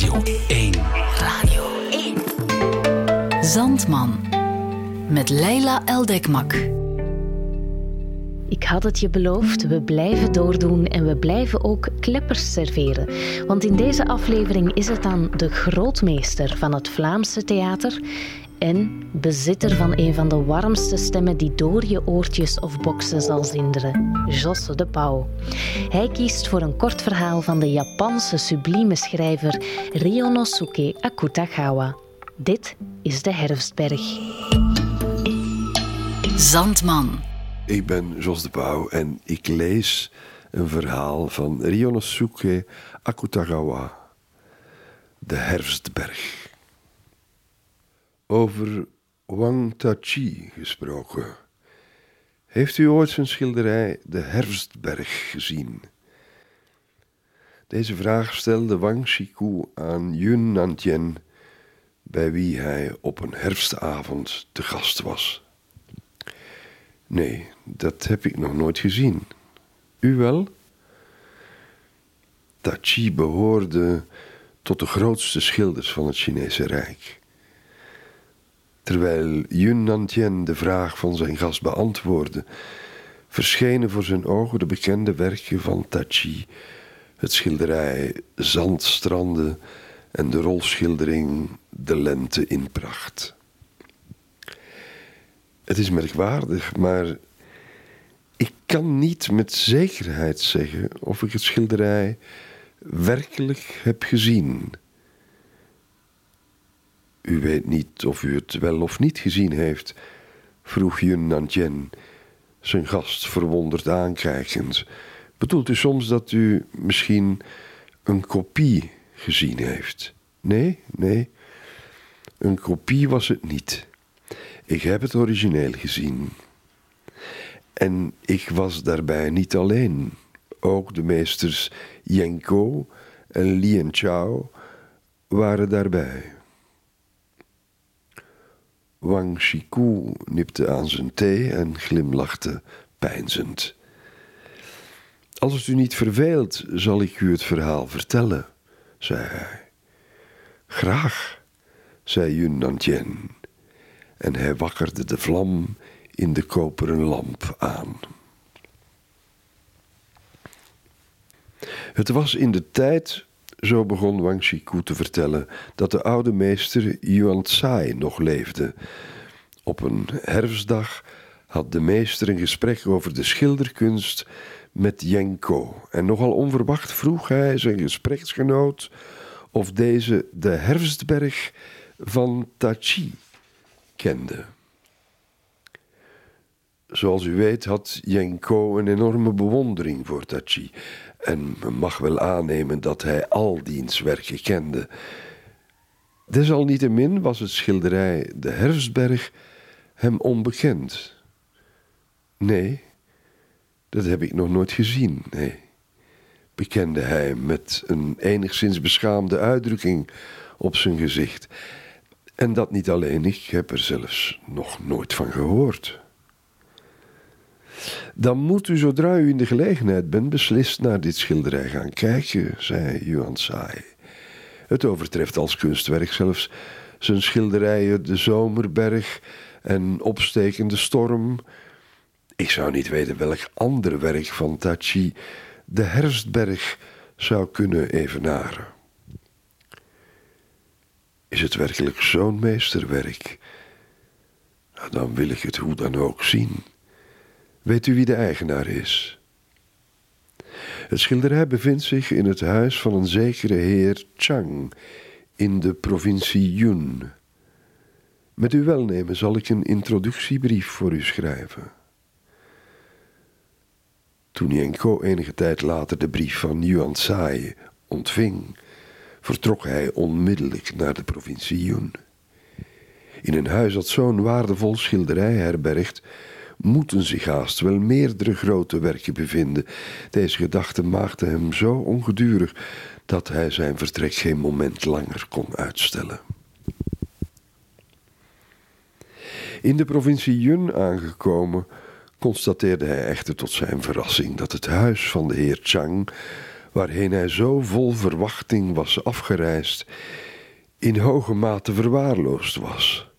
Radio 1. Radio 1. Zandman. Met Leila Eldekmak. Ik had het je beloofd, we blijven doordoen en we blijven ook kleppers serveren. Want in deze aflevering is het aan de grootmeester van het Vlaamse theater en bezitter van een van de warmste stemmen die door je oortjes of boksen zal zinderen, Josse de Pauw. Hij kiest voor een kort verhaal van de Japanse sublieme schrijver Ryonosuke Akutagawa. Dit is de Herfstberg. Zandman. Ik ben Jos de Pauw en ik lees een verhaal van Ryonosuke Akutagawa, De Herfstberg. Over Wang Tachi gesproken. Heeft u ooit zijn schilderij De Herfstberg gezien? Deze vraag stelde Wang Shiku aan Yun Nantien, bij wie hij op een herfstavond te gast was. Nee, dat heb ik nog nooit gezien. U wel? Tachi behoorde tot de grootste schilders van het Chinese Rijk. Terwijl Yun Nantien de vraag van zijn gast beantwoordde, verschenen voor zijn ogen de bekende werken van Tachi, het schilderij Zandstranden en de rolschildering De Lente in Pracht. Het is merkwaardig, maar ik kan niet met zekerheid zeggen of ik het schilderij werkelijk heb gezien. U weet niet of u het wel of niet gezien heeft, vroeg Yun Nantien, zijn gast verwonderd aankijkend. Bedoelt u soms dat u misschien een kopie gezien heeft? Nee, nee, een kopie was het niet. Ik heb het origineel gezien. En ik was daarbij niet alleen. Ook de meesters Yenko en Lien Chao waren daarbij. Wang Shiku nipte aan zijn thee en glimlachte pijnzend. Als het u niet verveelt, zal ik u het verhaal vertellen, zei hij. Graag, zei Yun Nantien en hij wakkerde de vlam in de koperen lamp aan. Het was in de tijd, zo begon Wang Shiku te vertellen, dat de oude meester Yuan Tsai nog leefde. Op een herfstdag had de meester een gesprek over de schilderkunst met Yenko. En nogal onverwacht vroeg hij zijn gespreksgenoot of deze de herfstberg van Tachi kende. Zoals u weet had Yenko een enorme bewondering voor Tachi en men mag wel aannemen dat hij al diens werken kende. Desalniettemin was het schilderij De Herfstberg hem onbekend. Nee, dat heb ik nog nooit gezien, nee, bekende hij met een enigszins beschaamde uitdrukking op zijn gezicht. En dat niet alleen, ik heb er zelfs nog nooit van gehoord. Dan moet u zodra u in de gelegenheid bent beslist naar dit schilderij gaan kijken, zei Yuan Tsai. Het overtreft als kunstwerk zelfs zijn schilderijen De Zomerberg en Opstekende Storm. Ik zou niet weten welk ander werk van Tachi De Herfstberg zou kunnen evenaren. Is het werkelijk zo'n meesterwerk? Nou, dan wil ik het hoe dan ook zien. Weet u wie de eigenaar is? Het schilderij bevindt zich in het huis van een zekere heer Chang in de provincie Yun. Met uw welnemen zal ik een introductiebrief voor u schrijven. Toen Yenko enige tijd later de brief van Yuan Tsai ontving, vertrok hij onmiddellijk naar de provincie Yun. In een huis dat zo'n waardevol schilderij herbergt, moeten zich haast wel meerdere grote werken bevinden. Deze gedachte maakte hem zo ongedurig dat hij zijn vertrek geen moment langer kon uitstellen. In de provincie Yun aangekomen, constateerde hij echter tot zijn verrassing dat het huis van de heer Chang waarheen hij zo vol verwachting was afgereisd, in hoge mate verwaarloosd was.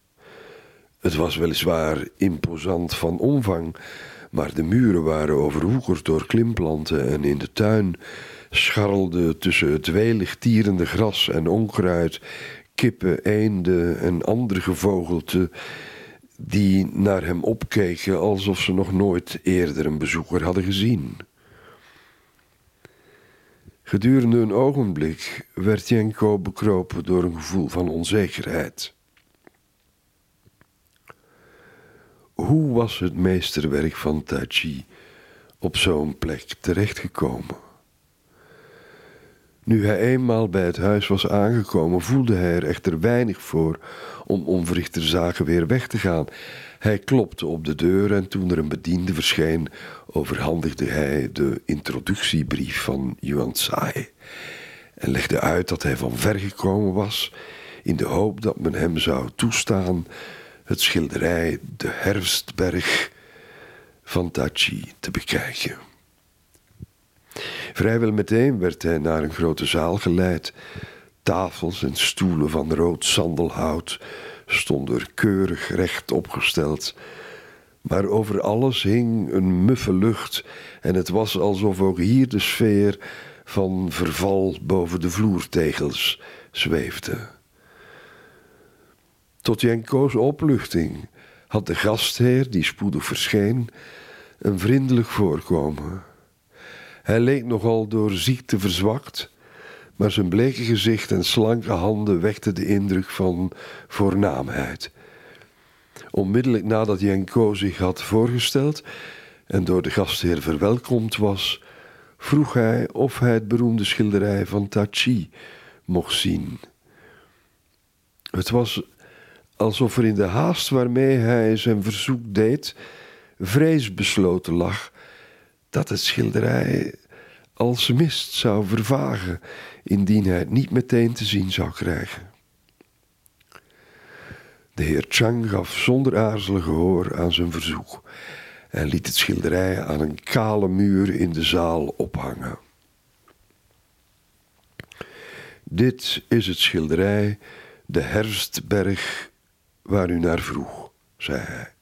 Het was weliswaar imposant van omvang, maar de muren waren overwoekerd door klimplanten en in de tuin scharrelde tussen het welig tierende gras en onkruid kippen, eenden en andere gevogelte die naar hem opkeken alsof ze nog nooit eerder een bezoeker hadden gezien. Gedurende een ogenblik werd Jenko bekropen door een gevoel van onzekerheid. Hoe was het meesterwerk van Tachi op zo'n plek terechtgekomen? Nu hij eenmaal bij het huis was aangekomen, voelde hij er echter weinig voor om onverrichter zaken weer weg te gaan. Hij klopte op de deur en toen er een bediende verscheen, overhandigde hij de introductiebrief van Yuan Tsai en legde uit dat hij van ver gekomen was in de hoop dat men hem zou toestaan het schilderij De Herfstberg van Tachi te bekijken. Vrijwel meteen werd hij naar een grote zaal geleid. Tafels en stoelen van rood sandelhout stonden keurig recht opgesteld. Maar over alles hing een muffe lucht en het was alsof ook hier de sfeer van verval boven de vloertegels zweefde. Tot Jenko's opluchting had de gastheer, die spoedig verscheen, een vriendelijk voorkomen. Hij leek nogal door ziekte verzwakt, maar zijn bleke gezicht en slanke handen wekten de indruk van voornaamheid. Onmiddellijk nadat Jenko zich had voorgesteld en door de gastheer verwelkomd was, vroeg hij of hij het beroemde schilderij van Tachi mocht zien. Het was alsof er in de haast waarmee hij zijn verzoek deed, vrees besloten lag dat het schilderij als mist zou vervagen indien hij het niet meteen te zien zou krijgen. De heer Chang gaf zonder aarzelen gehoor aan zijn verzoek en liet het schilderij aan een kale muur in de zaal ophangen. Dit is het schilderij De Herfstberg waar u naar vroeg, zei hij.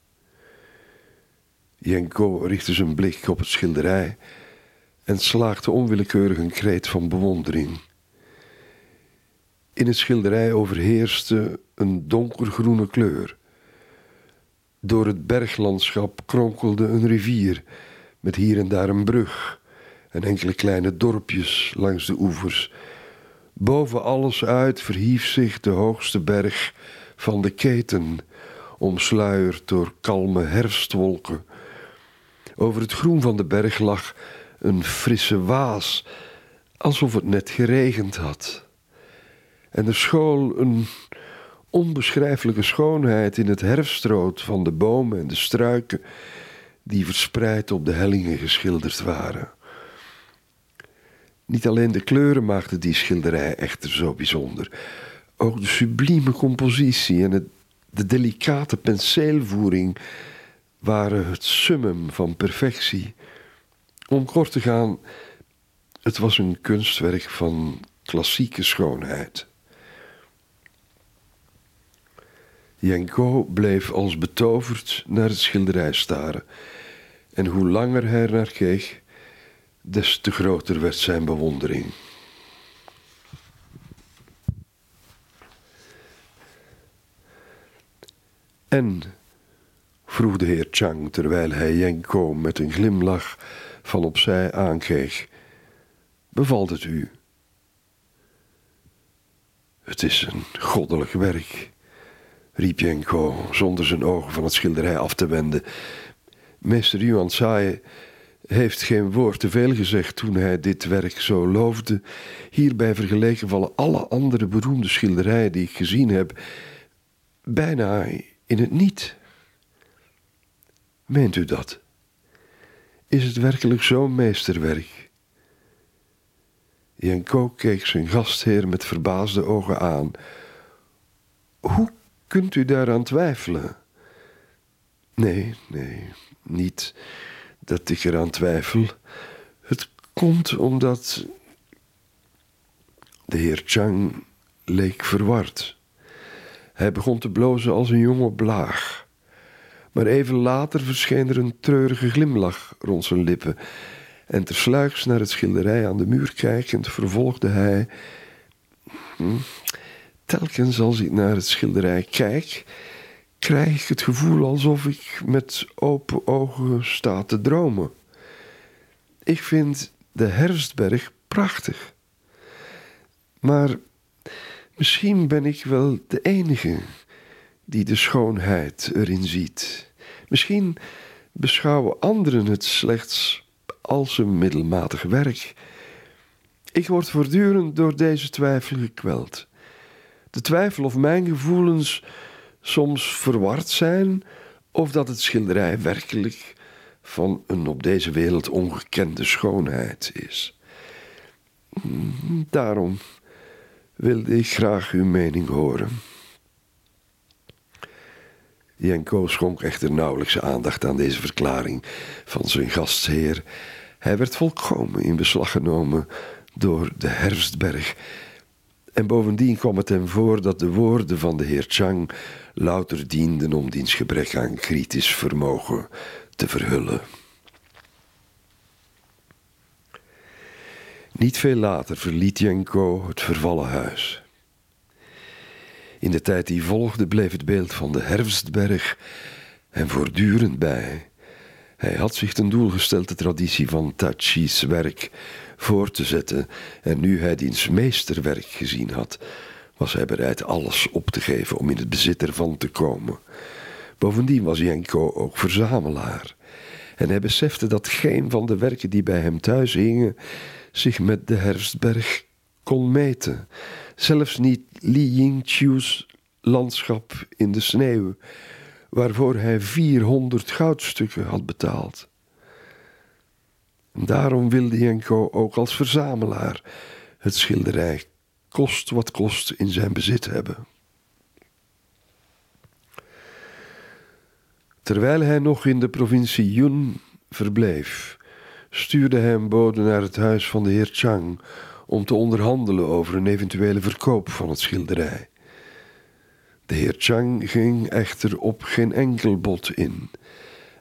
Jenko richtte zijn blik op het schilderij en slaakte onwillekeurig een kreet van bewondering. In het schilderij overheerste een donkergroene kleur. Door het berglandschap kronkelde een rivier met hier en daar een brug en enkele kleine dorpjes langs de oevers. Boven alles uit verhief zich de hoogste berg van de keten, omsluierd door kalme herfstwolken. Over het groen van de berg lag een frisse waas, alsof het net geregend had. En er school een onbeschrijfelijke schoonheid in het herfstrood van de bomen en de struiken die verspreid op de hellingen geschilderd waren. Niet alleen de kleuren maakten die schilderij echter zo bijzonder, ook de sublieme compositie en de delicate penseelvoering waren het summum van perfectie. Om kort te gaan, het was een kunstwerk van klassieke schoonheid. Jenko bleef als betoverd naar het schilderij staren, en hoe langer hij naar keek, des te groter werd zijn bewondering. En, vroeg de heer Chang terwijl hij Jenko met een glimlach van opzij aankeek, bevalt het u? Het is een goddelijk werk, riep Jenko zonder zijn ogen van het schilderij af te wenden. Meester Yuan Tsai heeft geen woord te veel gezegd toen hij dit werk zo loofde. Hierbij vergeleken vallen alle andere beroemde schilderijen die ik gezien heb bijna in het niet. Meent u dat? Is het werkelijk zo'n meesterwerk? Jenko keek zijn gastheer met verbaasde ogen aan. Hoe kunt u daaraan twijfelen? Nee, nee, niet dat ik eraan twijfel. Het komt omdat De heer Chang leek verward. Hij begon te blozen als een jonge blaag. Maar even later verscheen er een treurige glimlach rond zijn lippen. En tersluiks naar het schilderij aan de muur kijkend vervolgde hij. Hm, telkens als ik naar het schilderij kijk, krijg ik het gevoel alsof ik met open ogen sta te dromen. Ik vind de herfstberg prachtig. Maar misschien ben ik wel de enige die de schoonheid erin ziet. Misschien beschouwen anderen het slechts als een middelmatig werk. Ik word voortdurend door deze twijfel gekweld. De twijfel of mijn gevoelens soms verward zijn of dat het schilderij werkelijk van een op deze wereld ongekende schoonheid is. Daarom wilde ik graag uw mening horen. Jenko schonk echter nauwelijks aandacht aan deze verklaring van zijn gastheer. Hij werd volkomen in beslag genomen door de herfstberg. En bovendien kwam het hem voor dat de woorden van de heer Chang louter dienden om diens gebrek aan kritisch vermogen te verhullen. Niet veel later verliet Jenko het vervallen huis. In de tijd die volgde bleef het beeld van de herfstberg hem voortdurend bij. Hij had zich ten doel gesteld de traditie van Tachi's werk voor te zetten en nu hij diens meesterwerk gezien had, was hij bereid alles op te geven om in het bezit ervan te komen. Bovendien was Jenko ook verzamelaar. En hij besefte dat geen van de werken die bij hem thuis hingen zich met de herfstberg kon meten. Zelfs niet Li Yingqiu's landschap in de sneeuw, waarvoor hij 400 goudstukken had betaald. Daarom wilde Jenko ook als verzamelaar het schilderij kost wat kost in zijn bezit hebben. Terwijl hij nog in de provincie Yun verbleef, stuurde hij bode naar het huis van de heer Chang om te onderhandelen over een eventuele verkoop van het schilderij. De heer Chang ging echter op geen enkel bod in.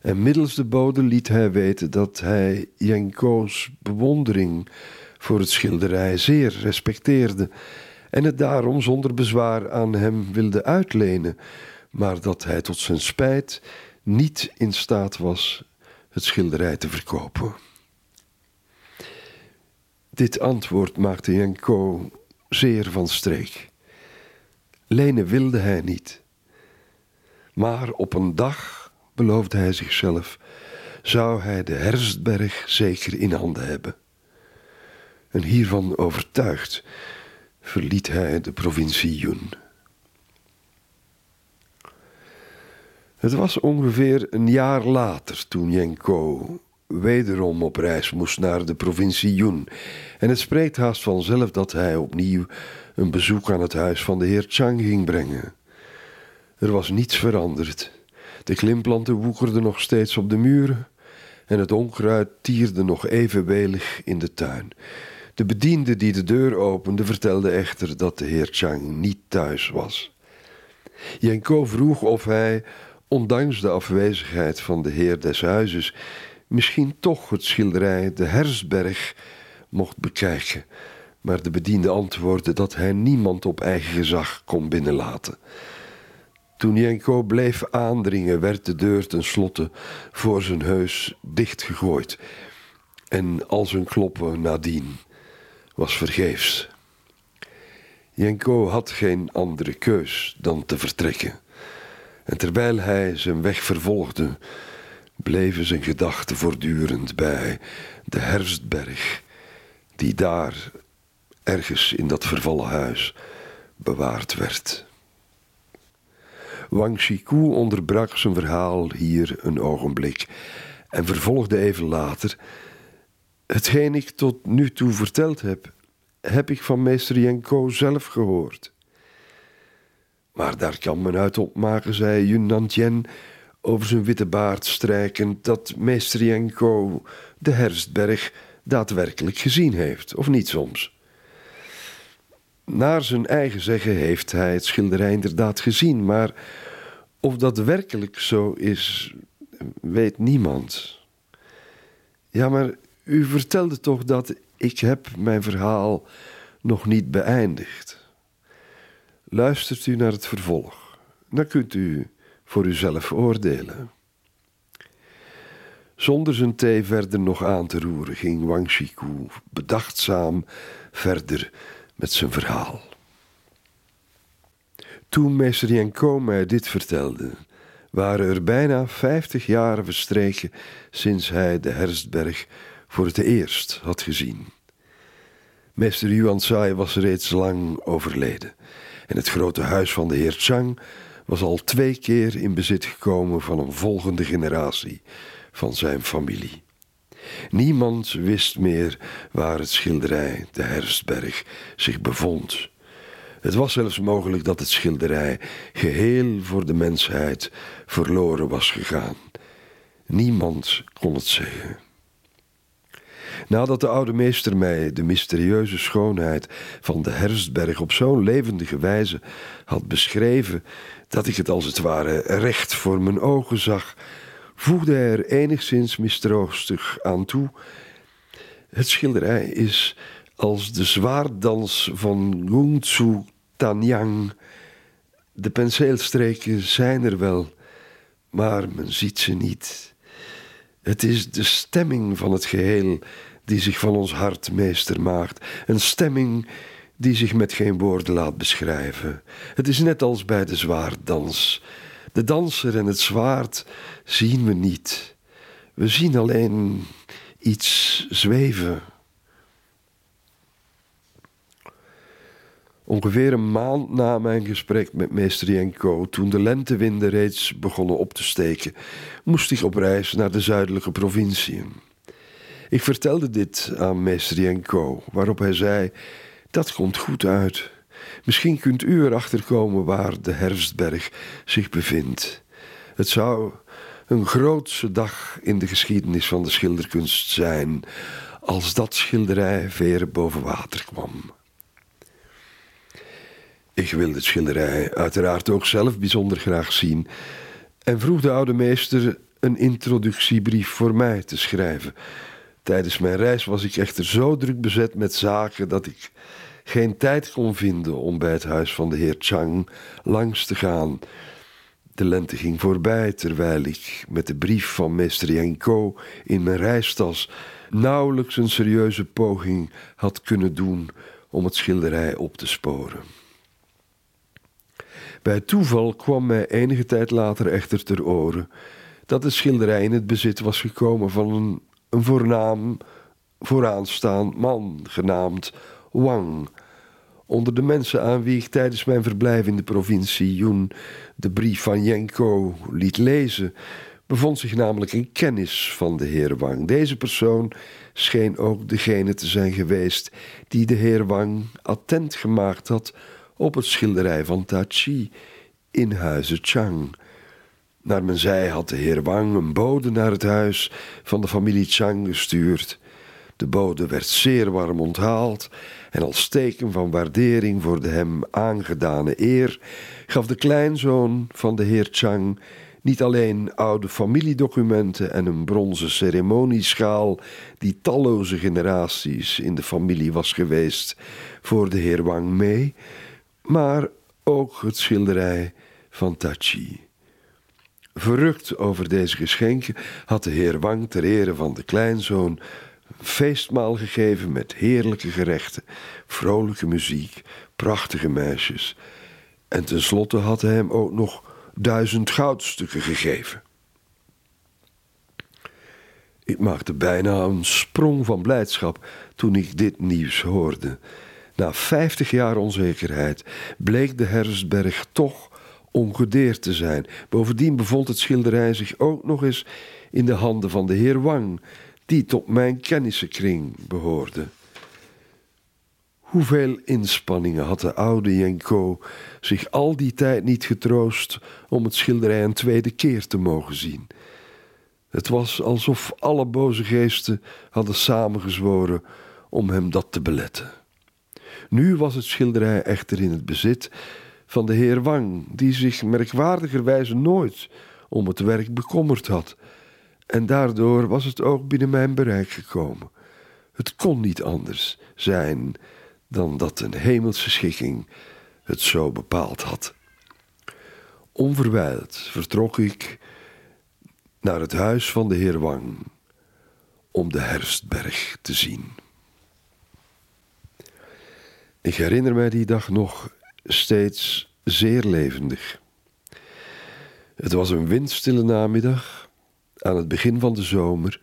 En middels de bode liet hij weten dat hij Jenko's bewondering voor het schilderij zeer respecteerde en het daarom zonder bezwaar aan hem wilde uitlenen, maar dat hij tot zijn spijt niet in staat was het schilderij te verkopen. Dit antwoord maakte Jenko zeer van streek. Lenen wilde hij niet. Maar op een dag, beloofde hij zichzelf, zou hij de herfstberg zeker in handen hebben. En hiervan overtuigd verliet hij de provincie Yun. Het was ongeveer een jaar later toen Jenko wederom op reis moest naar de provincie Yun. En het spreekt haast vanzelf dat hij opnieuw een bezoek aan het huis van de heer Chang ging brengen. Er was niets veranderd. De klimplanten woekerden nog steeds op de muren en het onkruid tierde nog even welig in de tuin. De bediende die de deur opende vertelde echter dat de heer Chang niet thuis was. Jenko vroeg of hij, ondanks de afwezigheid van de heer des huizes, misschien toch het schilderij De Hersberg mocht bekijken. Maar de bediende antwoordde dat hij niemand op eigen gezag kon binnenlaten. Toen Jenko bleef aandringen, werd de deur tenslotte voor zijn heus dichtgegooid. En al zijn kloppen nadien was vergeefs. Jenko had geen andere keus dan te vertrekken. En terwijl hij zijn weg vervolgde, bleven zijn gedachten voortdurend bij de herfstberg, die daar ergens in dat vervallen huis bewaard werd. Wang Shiku onderbrak zijn verhaal hier een ogenblik en vervolgde even later. Hetgeen ik tot nu toe verteld heb, heb ik van meester Yenko zelf gehoord. Maar daar kan men uit opmaken, zei Yun Nantien, over zijn witte baard strijkend, dat meester Jenko de herfstberg daadwerkelijk gezien heeft, of niet soms? Naar zijn eigen zeggen heeft hij het schilderij inderdaad gezien, maar of dat werkelijk zo is, weet niemand. Ja, maar u vertelde toch dat ik heb mijn verhaal nog niet beëindigd. Luistert u naar het vervolg, dan kunt u voor uzelf oordelen. Zonder zijn thee verder nog aan te roeren, ging Wang Shiku bedachtzaam verder met zijn verhaal. Toen meester Yanko mij dit vertelde, waren er bijna vijftig jaren verstreken sinds hij de Herstberg voor het eerst had gezien. Meester Yuan Sai was reeds lang overleden en het grote huis van de heer Chang was al twee keer in bezit gekomen van een volgende generatie van zijn familie. Niemand wist meer waar het schilderij, de Herfstberg, zich bevond. Het was zelfs mogelijk dat het schilderij geheel voor de mensheid verloren was gegaan. Niemand kon het zeggen. Nadat de oude meester mij de mysterieuze schoonheid van de Herfstberg op zo'n levendige wijze had beschreven, dat ik het als het ware recht voor mijn ogen zag, voegde er enigszins mistroostig aan toe. Het schilderij is als de zwaarddans van Gungzu Tanyang. De penseelstreken zijn er wel, maar men ziet ze niet. Het is de stemming van het geheel die zich van ons hart meester maakt. Een stemming die zich met geen woorden laat beschrijven. Het is net als bij de zwaarddans. De danser en het zwaard zien we niet. We zien alleen iets zweven. Ongeveer een maand na mijn gesprek met meester Jenko, toen de lentewinden reeds begonnen op te steken, moest ik op reis naar de zuidelijke provinciën. Ik vertelde dit aan meester Jenko, waarop hij zei: Dat komt goed uit. Misschien kunt u erachter komen waar de herfstberg zich bevindt. Het zou een grootse dag in de geschiedenis van de schilderkunst zijn als dat schilderij weer boven water kwam. Ik wilde het schilderij uiteraard ook zelf bijzonder graag zien en vroeg de oude meester een introductiebrief voor mij te schrijven. Tijdens mijn reis was ik echter zo druk bezet met zaken dat ik geen tijd kon vinden om bij het huis van de heer Chang langs te gaan. De lente ging voorbij terwijl ik met de brief van meester Yanko in mijn reistas nauwelijks een serieuze poging had kunnen doen om het schilderij op te sporen. Bij toeval kwam mij enige tijd later echter ter oren dat het schilderij in het bezit was gekomen van een, een voornaam, vooraanstaand man genaamd Wang. Onder de mensen aan wie ik tijdens mijn verblijf in de provincie Yun de brief van Jenko liet lezen, bevond zich namelijk een kennis van de heer Wang. Deze persoon scheen ook degene te zijn geweest die de heer Wang attent gemaakt had op het schilderij van Tachi in huizen Chang. Naar men zei had de heer Wang een bode naar het huis van de familie Chang gestuurd. De bode werd zeer warm onthaald en als teken van waardering voor de hem aangedane eer gaf de kleinzoon van de heer Chang niet alleen oude familiedocumenten en een bronzen ceremonieschaal die talloze generaties in de familie was geweest voor de heer Wang mee, maar ook het schilderij van Tachi. Verrukt over deze geschenken had de heer Wang ter ere van de kleinzoon feestmaal gegeven met heerlijke gerechten, vrolijke muziek, prachtige meisjes. En tenslotte had hij hem ook nog duizend goudstukken gegeven. Ik maakte bijna een sprong van blijdschap toen ik dit nieuws hoorde. Na vijftig jaar onzekerheid bleek de Herfstberg toch ongedeerd te zijn. Bovendien bevond het schilderij zich ook nog eens in de handen van de heer Wang, die tot mijn kennissenkring behoorde. Hoeveel inspanningen had de oude Jenko zich al die tijd niet getroost om het schilderij een tweede keer te mogen zien. Het was alsof alle boze geesten hadden samengezworen om hem dat te beletten. Nu was het schilderij echter in het bezit van de heer Wang, die zich merkwaardigerwijze nooit om het werk bekommerd had. En daardoor was het ook binnen mijn bereik gekomen. Het kon niet anders zijn dan dat een hemelse schikking het zo bepaald had. Onverwijld vertrok ik naar het huis van de heer Wang om de herfstberg te zien. Ik herinner mij die dag nog steeds zeer levendig. Het was een windstille namiddag aan het begin van de zomer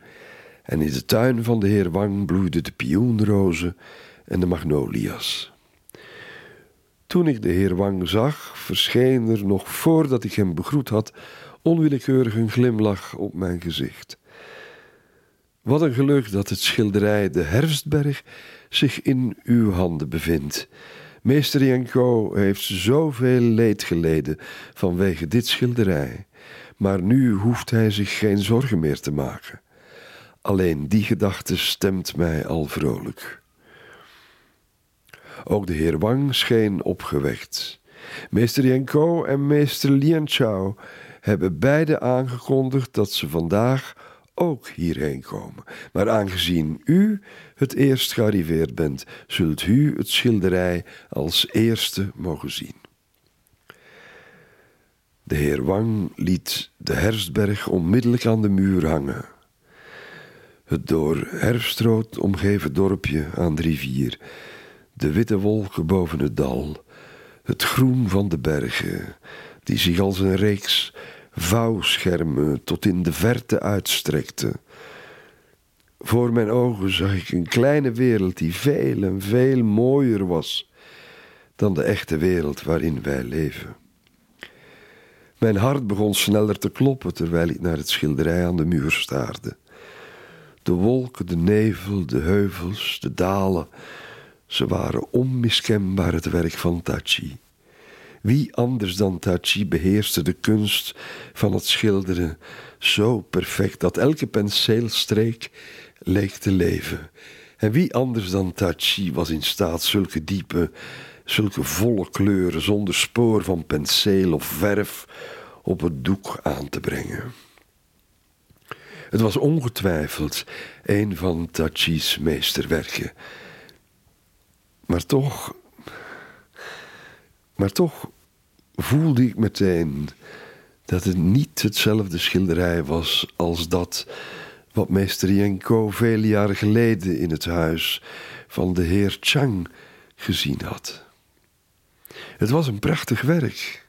en in de tuin van de heer Wang bloeiden de pioenrozen en de magnolia's. Toen ik de heer Wang zag, verscheen er nog voordat ik hem begroet had, onwillekeurig een glimlach op mijn gezicht. Wat een geluk dat het schilderij De Herfstberg zich in uw handen bevindt. Meester Janko heeft zoveel leed geleden vanwege dit schilderij, maar nu hoeft hij zich geen zorgen meer te maken. Alleen die gedachte stemt mij al vrolijk. Ook de heer Wang scheen opgewekt. Meester Janko en meester Lianchao hebben beide aangekondigd dat ze vandaag ook hierheen komen. Maar aangezien u het eerst gearriveerd bent, zult u het schilderij als eerste mogen zien. De heer Wang liet de herfstberg onmiddellijk aan de muur hangen. Het door herfstrood omgeven dorpje aan de rivier, de witte wolken boven het dal, het groen van de bergen, die zich als een reeks vouwschermen tot in de verte uitstrekten. Voor mijn ogen zag ik een kleine wereld die veel en veel mooier was dan de echte wereld waarin wij leven. Mijn hart begon sneller te kloppen terwijl ik naar het schilderij aan de muur staarde. De wolken, de nevel, de heuvels, de dalen, ze waren onmiskenbaar het werk van Tachi. Wie anders dan Tachi beheerste de kunst van het schilderen zo perfect dat elke penseelstreek leek te leven. En wie anders dan Tachi was in staat zulke diepe, zulke volle kleuren zonder spoor van penseel of verf op het doek aan te brengen. Het was ongetwijfeld een van Tachi's meesterwerken. Maar toch, maar toch voelde ik meteen dat het niet hetzelfde schilderij was als dat wat meester Jenko vele jaren geleden in het huis van de heer Chang gezien had. Het was een prachtig werk.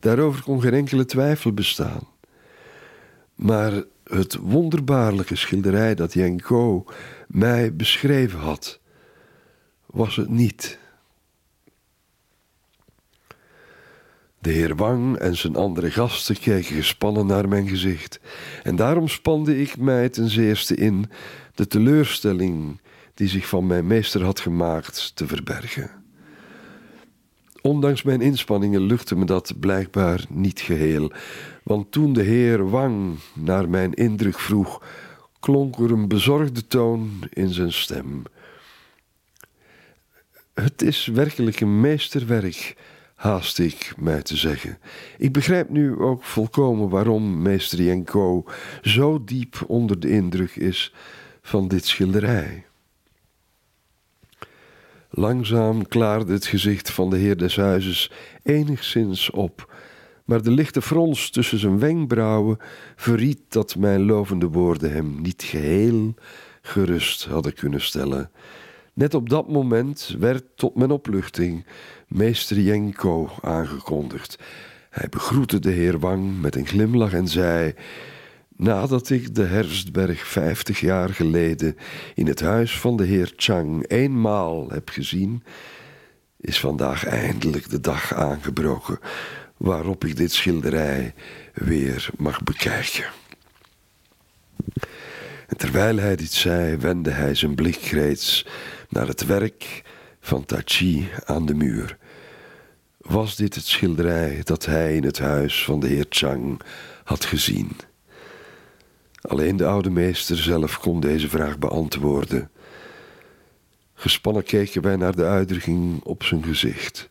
Daarover kon geen enkele twijfel bestaan. Maar het wonderbaarlijke schilderij dat Jenko mij beschreven had, was het niet. De heer Wang en zijn andere gasten keken gespannen naar mijn gezicht. En daarom spande ik mij ten zeerste in de teleurstelling die zich van mijn meester had gemaakt te verbergen. Ondanks mijn inspanningen lukte me dat blijkbaar niet geheel, want toen de heer Wang naar mijn indruk vroeg, klonk er een bezorgde toon in zijn stem. Het is werkelijk een meesterwerk, haast ik mij te zeggen. Ik begrijp nu ook volkomen waarom meester Jenko zo diep onder de indruk is van dit schilderij. Langzaam klaarde het gezicht van de heer des huizes enigszins op, maar de lichte frons tussen zijn wenkbrauwen verried dat mijn lovende woorden hem niet geheel gerust hadden kunnen stellen. Net op dat moment werd tot mijn opluchting meester Jenko aangekondigd. Hij begroette de heer Wang met een glimlach en zei: Nadat ik de Herfstberg vijftig jaar geleden in het huis van de heer Chang eenmaal heb gezien, is vandaag eindelijk de dag aangebroken waarop ik dit schilderij weer mag bekijken. En terwijl hij dit zei, wendde hij zijn blik reeds naar het werk van Tachi aan de muur. Was dit het schilderij dat hij in het huis van de heer Chang had gezien? Alleen de oude meester zelf kon deze vraag beantwoorden. Gespannen keken wij naar de uitdrukking op zijn gezicht.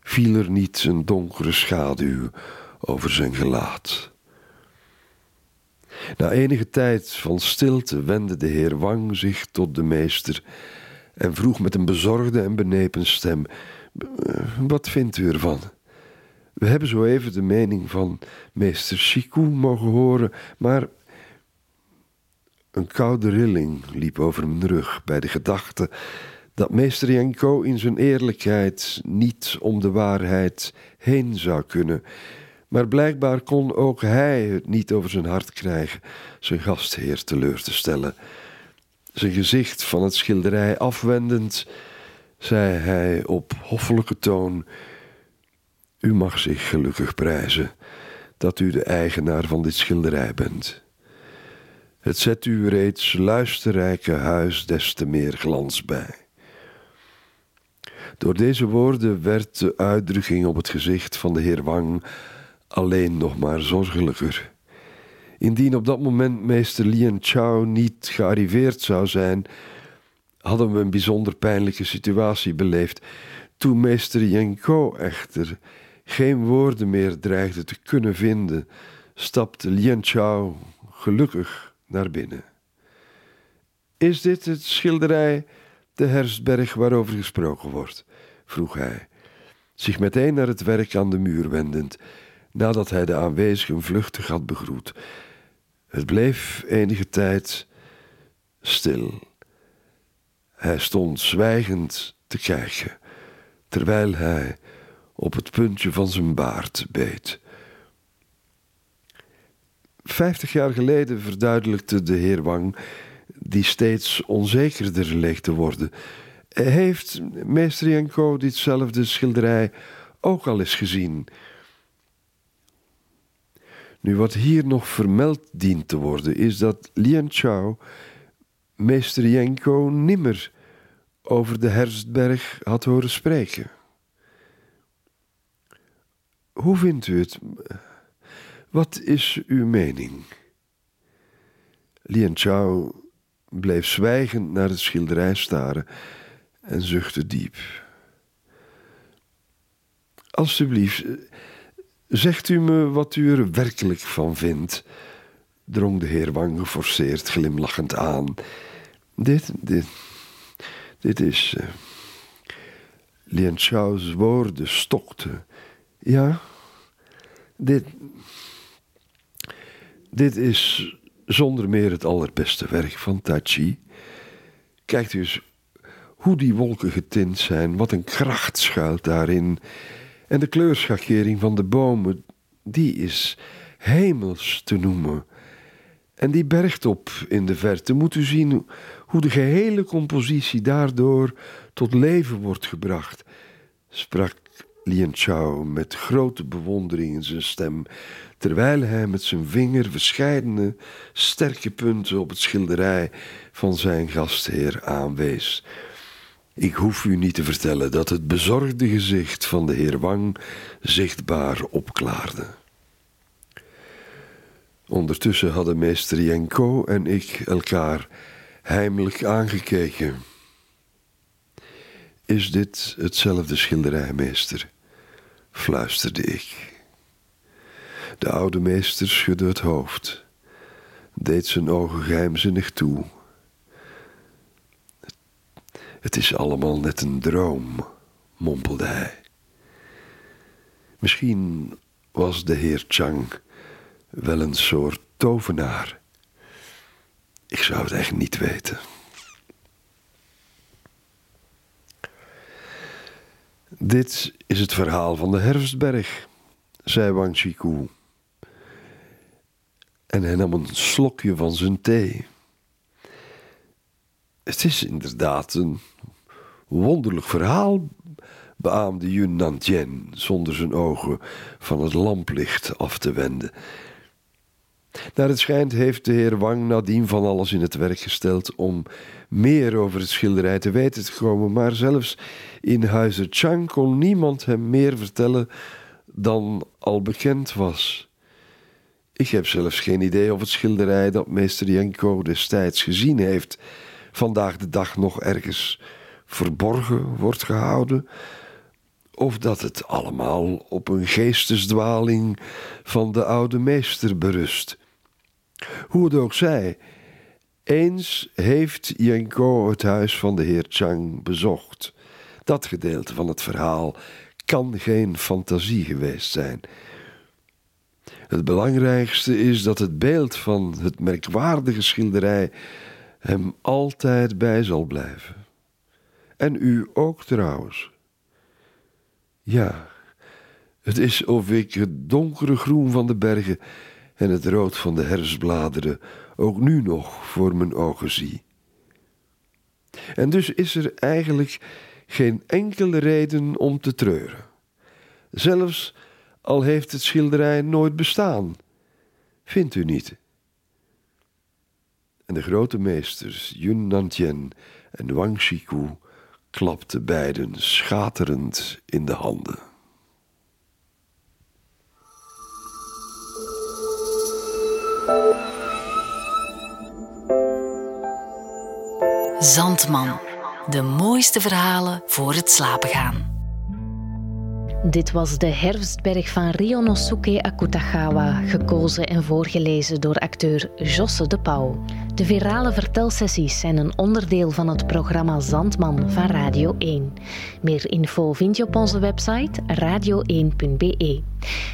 Viel er niet een donkere schaduw over zijn gelaat? Na enige tijd van stilte wendde de heer Wang zich tot de meester en vroeg met een bezorgde en benepen stem: Wat vindt u ervan? We hebben zo even de mening van meester Chikou mogen horen, maar een koude rilling liep over mijn rug bij de gedachte dat meester Janko in zijn eerlijkheid niet om de waarheid heen zou kunnen. Maar blijkbaar kon ook hij het niet over zijn hart krijgen zijn gastheer teleur te stellen. Zijn gezicht van het schilderij afwendend, zei hij op hoffelijke toon: U mag zich gelukkig prijzen dat u de eigenaar van dit schilderij bent. Het zet u reeds luisterrijke huis des te meer glans bij. Door deze woorden werd de uitdrukking op het gezicht van de heer Wang alleen nog maar zorgelijker. Indien op dat moment meester Lien Chao niet gearriveerd zou zijn, hadden we een bijzonder pijnlijke situatie beleefd. Toen meester Yenko echter geen woorden meer dreigde te kunnen vinden, stapte Lien Chao gelukkig naar binnen. Is dit het schilderij de herfstberg waarover gesproken wordt? vroeg hij, zich meteen naar het werk aan de muur wendend, nadat hij de aanwezigen vluchtig had begroet. Het bleef enige tijd stil. Hij stond zwijgend te kijken, terwijl hij op het puntje van zijn baard beet. Vijftig jaar geleden verduidelijkte de heer Wang, die steeds onzekerder leek te worden, heeft meester Janko ditzelfde schilderij ook al eens gezien. Nu, wat hier nog vermeld dient te worden, is dat Lian Chao meester Janko nimmer over de Herfstberg had horen spreken. Hoe vindt u het? Wat is uw mening? Lian Chao bleef zwijgend naar het schilderij staren en zuchtte diep. Alsjeblieft, zegt u me wat u er werkelijk van vindt, drong de heer Wang geforceerd glimlachend aan. Dit, dit, dit is. Uh, Lien Chao's woorden stokten. Ja, dit. Dit is zonder meer het allerbeste werk van Tachi. Kijkt u eens hoe die wolken getint zijn, wat een kracht schuilt daarin. En de kleurschakering van de bomen, die is hemels te noemen. En die bergtop in de verte, moet u zien hoe de gehele compositie daardoor tot leven wordt gebracht, sprak Lien Chao met grote bewondering in zijn stem, terwijl hij met zijn vinger verscheidene sterke punten op het schilderij van zijn gastheer aanwees. Ik hoef u niet te vertellen dat het bezorgde gezicht van de heer Wang zichtbaar opklaarde. Ondertussen hadden meester Jenko en ik elkaar heimelijk aangekeken. Is dit hetzelfde schilderij, meester? fluisterde ik. De oude meester schudde het hoofd, deed zijn ogen geheimzinnig toe het is allemaal net een droom, mompelde hij. Misschien was de heer Chang wel een soort tovenaar. Ik zou het echt niet weten. Dit is het verhaal van de herfstberg, zei Wang Chiku. En hij nam een slokje van zijn thee. Het is inderdaad een wonderlijk verhaal, beaamde Yun Nantien zonder zijn ogen van het lamplicht af te wenden. Naar het schijnt heeft de heer Wang nadien van alles in het werk gesteld om meer over het schilderij te weten te komen, maar zelfs in huizen Chang kon niemand hem meer vertellen dan al bekend was. Ik heb zelfs geen idee of het schilderij dat meester Jenko destijds gezien heeft vandaag de dag nog ergens verborgen wordt gehouden, of dat het allemaal op een geestesdwaling van de oude meester berust. Hoe het ook zij, eens heeft Jenko het huis van de heer Chang bezocht. Dat gedeelte van het verhaal kan geen fantasie geweest zijn. Het belangrijkste is dat het beeld van het merkwaardige schilderij hem altijd bij zal blijven. En u ook trouwens. Ja, het is of ik het donkere groen van de bergen en het rood van de herfstbladeren ook nu nog voor mijn ogen zie. En dus is er eigenlijk geen enkele reden om te treuren. Zelfs al heeft het schilderij nooit bestaan. Vindt u niet? En de grote meesters Yun Nantien en Wang Shiku klapten beiden schaterend in de handen. Zandman. De mooiste verhalen voor het slapen gaan. Dit was de herfstberg van Rionosuke Akutagawa, gekozen en voorgelezen door acteur Josse de Pauw. De virale vertelsessies zijn een onderdeel van het programma Zandman van Radio 1. Meer info vind je op onze website radio1.be.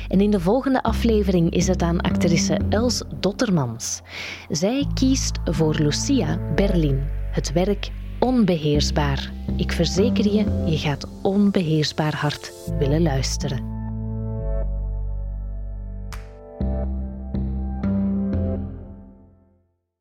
En in de volgende aflevering is het aan actrice Els Dottermans. Zij kiest voor Lucia Berlin, het werk onbeheersbaar. Ik verzeker je, je gaat onbeheersbaar hard willen luisteren.